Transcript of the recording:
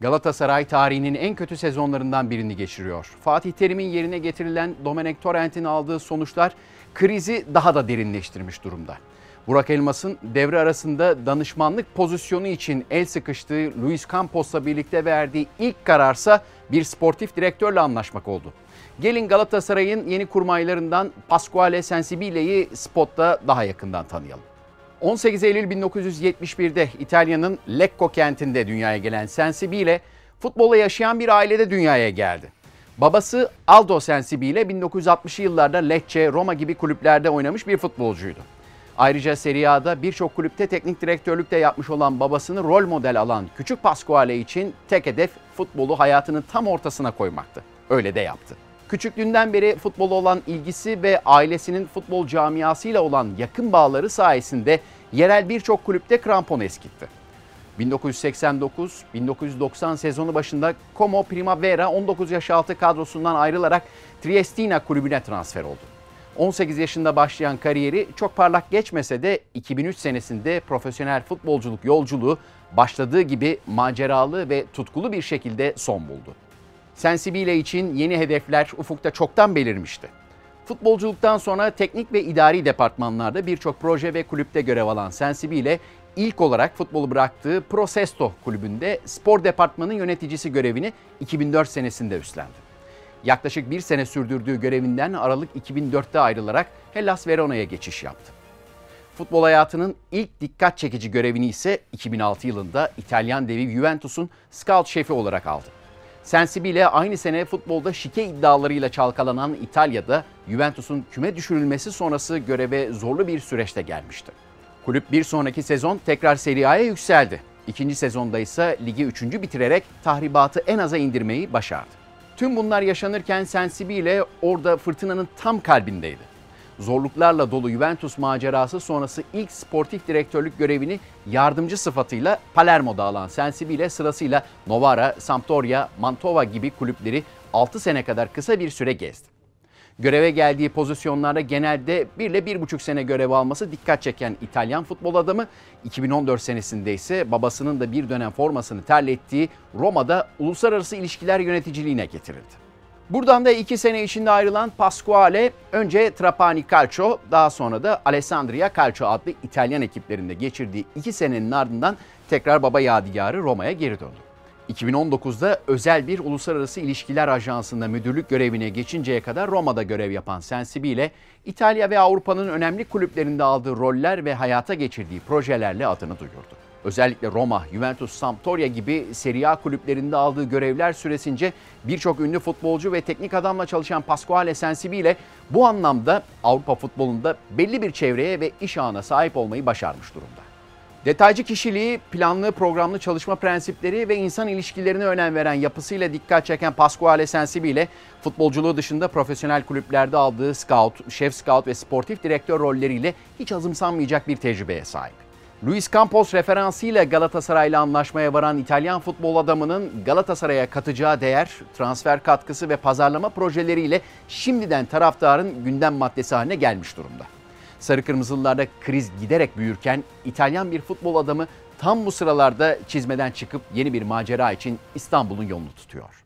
Galatasaray tarihinin en kötü sezonlarından birini geçiriyor. Fatih Terim'in yerine getirilen Domenek Torrent'in aldığı sonuçlar krizi daha da derinleştirmiş durumda. Burak Elmas'ın devre arasında danışmanlık pozisyonu için el sıkıştığı Luis Campos'la birlikte verdiği ilk kararsa bir sportif direktörle anlaşmak oldu. Gelin Galatasaray'ın yeni kurmaylarından Pasquale Sensibile'yi spotta daha yakından tanıyalım. 18 Eylül 1971'de İtalya'nın Lecco kentinde dünyaya gelen Sensibile, futbolla yaşayan bir ailede dünyaya geldi. Babası Aldo Sensibile 1960'lı yıllarda Lecce, Roma gibi kulüplerde oynamış bir futbolcuydu. Ayrıca Serie A'da birçok kulüpte teknik direktörlük de yapmış olan babasını rol model alan küçük Pasquale için tek hedef futbolu hayatının tam ortasına koymaktı. Öyle de yaptı. Küçüklüğünden beri futbola olan ilgisi ve ailesinin futbol camiasıyla olan yakın bağları sayesinde yerel birçok kulüpte krampon eskitti. 1989-1990 sezonu başında Como Primavera 19 yaş altı kadrosundan ayrılarak Triestina kulübüne transfer oldu. 18 yaşında başlayan kariyeri çok parlak geçmese de 2003 senesinde profesyonel futbolculuk yolculuğu başladığı gibi maceralı ve tutkulu bir şekilde son buldu. Sensibile için yeni hedefler ufukta çoktan belirmişti. Futbolculuktan sonra teknik ve idari departmanlarda birçok proje ve kulüpte görev alan Sensibile ilk olarak futbolu bıraktığı Prosesto kulübünde spor departmanı yöneticisi görevini 2004 senesinde üstlendi. Yaklaşık bir sene sürdürdüğü görevinden Aralık 2004'te ayrılarak Hellas Verona'ya geçiş yaptı. Futbol hayatının ilk dikkat çekici görevini ise 2006 yılında İtalyan devi Juventus'un scout şefi olarak aldı. Sensibile aynı sene futbolda şike iddialarıyla çalkalanan İtalya'da Juventus'un küme düşürülmesi sonrası göreve zorlu bir süreçte gelmişti. Kulüp bir sonraki sezon tekrar Serie A'ya yükseldi. İkinci sezonda ise ligi üçüncü bitirerek tahribatı en aza indirmeyi başardı. Tüm bunlar yaşanırken Sensibile orada fırtınanın tam kalbindeydi. Zorluklarla dolu Juventus macerası sonrası ilk sportif direktörlük görevini yardımcı sıfatıyla Palermo'da alan Sensibile sırasıyla Novara, Sampdoria, Mantova gibi kulüpleri 6 sene kadar kısa bir süre gezdi. Göreve geldiği pozisyonlarda genelde 1 ile 1,5 sene görev alması dikkat çeken İtalyan futbol adamı 2014 senesinde ise babasının da bir dönem formasını terlettiği Roma'da uluslararası ilişkiler yöneticiliğine getirildi. Buradan da iki sene içinde ayrılan Pasquale önce Trapani Calcio daha sonra da Alessandria Calcio adlı İtalyan ekiplerinde geçirdiği iki senenin ardından tekrar baba yadigarı Roma'ya geri döndü. 2019'da özel bir uluslararası ilişkiler ajansında müdürlük görevine geçinceye kadar Roma'da görev yapan Sensibile, İtalya ve Avrupa'nın önemli kulüplerinde aldığı roller ve hayata geçirdiği projelerle adını duyurdu. Özellikle Roma, Juventus, Sampdoria gibi Serie A kulüplerinde aldığı görevler süresince birçok ünlü futbolcu ve teknik adamla çalışan Pasquale Sensibile bu anlamda Avrupa futbolunda belli bir çevreye ve iş ağına sahip olmayı başarmış durumda. Detaycı kişiliği, planlı programlı çalışma prensipleri ve insan ilişkilerine önem veren yapısıyla dikkat çeken Pasquale Sensibile, futbolculuğu dışında profesyonel kulüplerde aldığı scout, şef scout ve sportif direktör rolleriyle hiç azımsanmayacak bir tecrübeye sahip. Luis Campos referansıyla Galatasaray'la anlaşmaya varan İtalyan futbol adamının Galatasaray'a katacağı değer, transfer katkısı ve pazarlama projeleriyle şimdiden taraftarın gündem maddesi haline gelmiş durumda. Sarı Kırmızılılarda kriz giderek büyürken İtalyan bir futbol adamı tam bu sıralarda çizmeden çıkıp yeni bir macera için İstanbul'un yolunu tutuyor.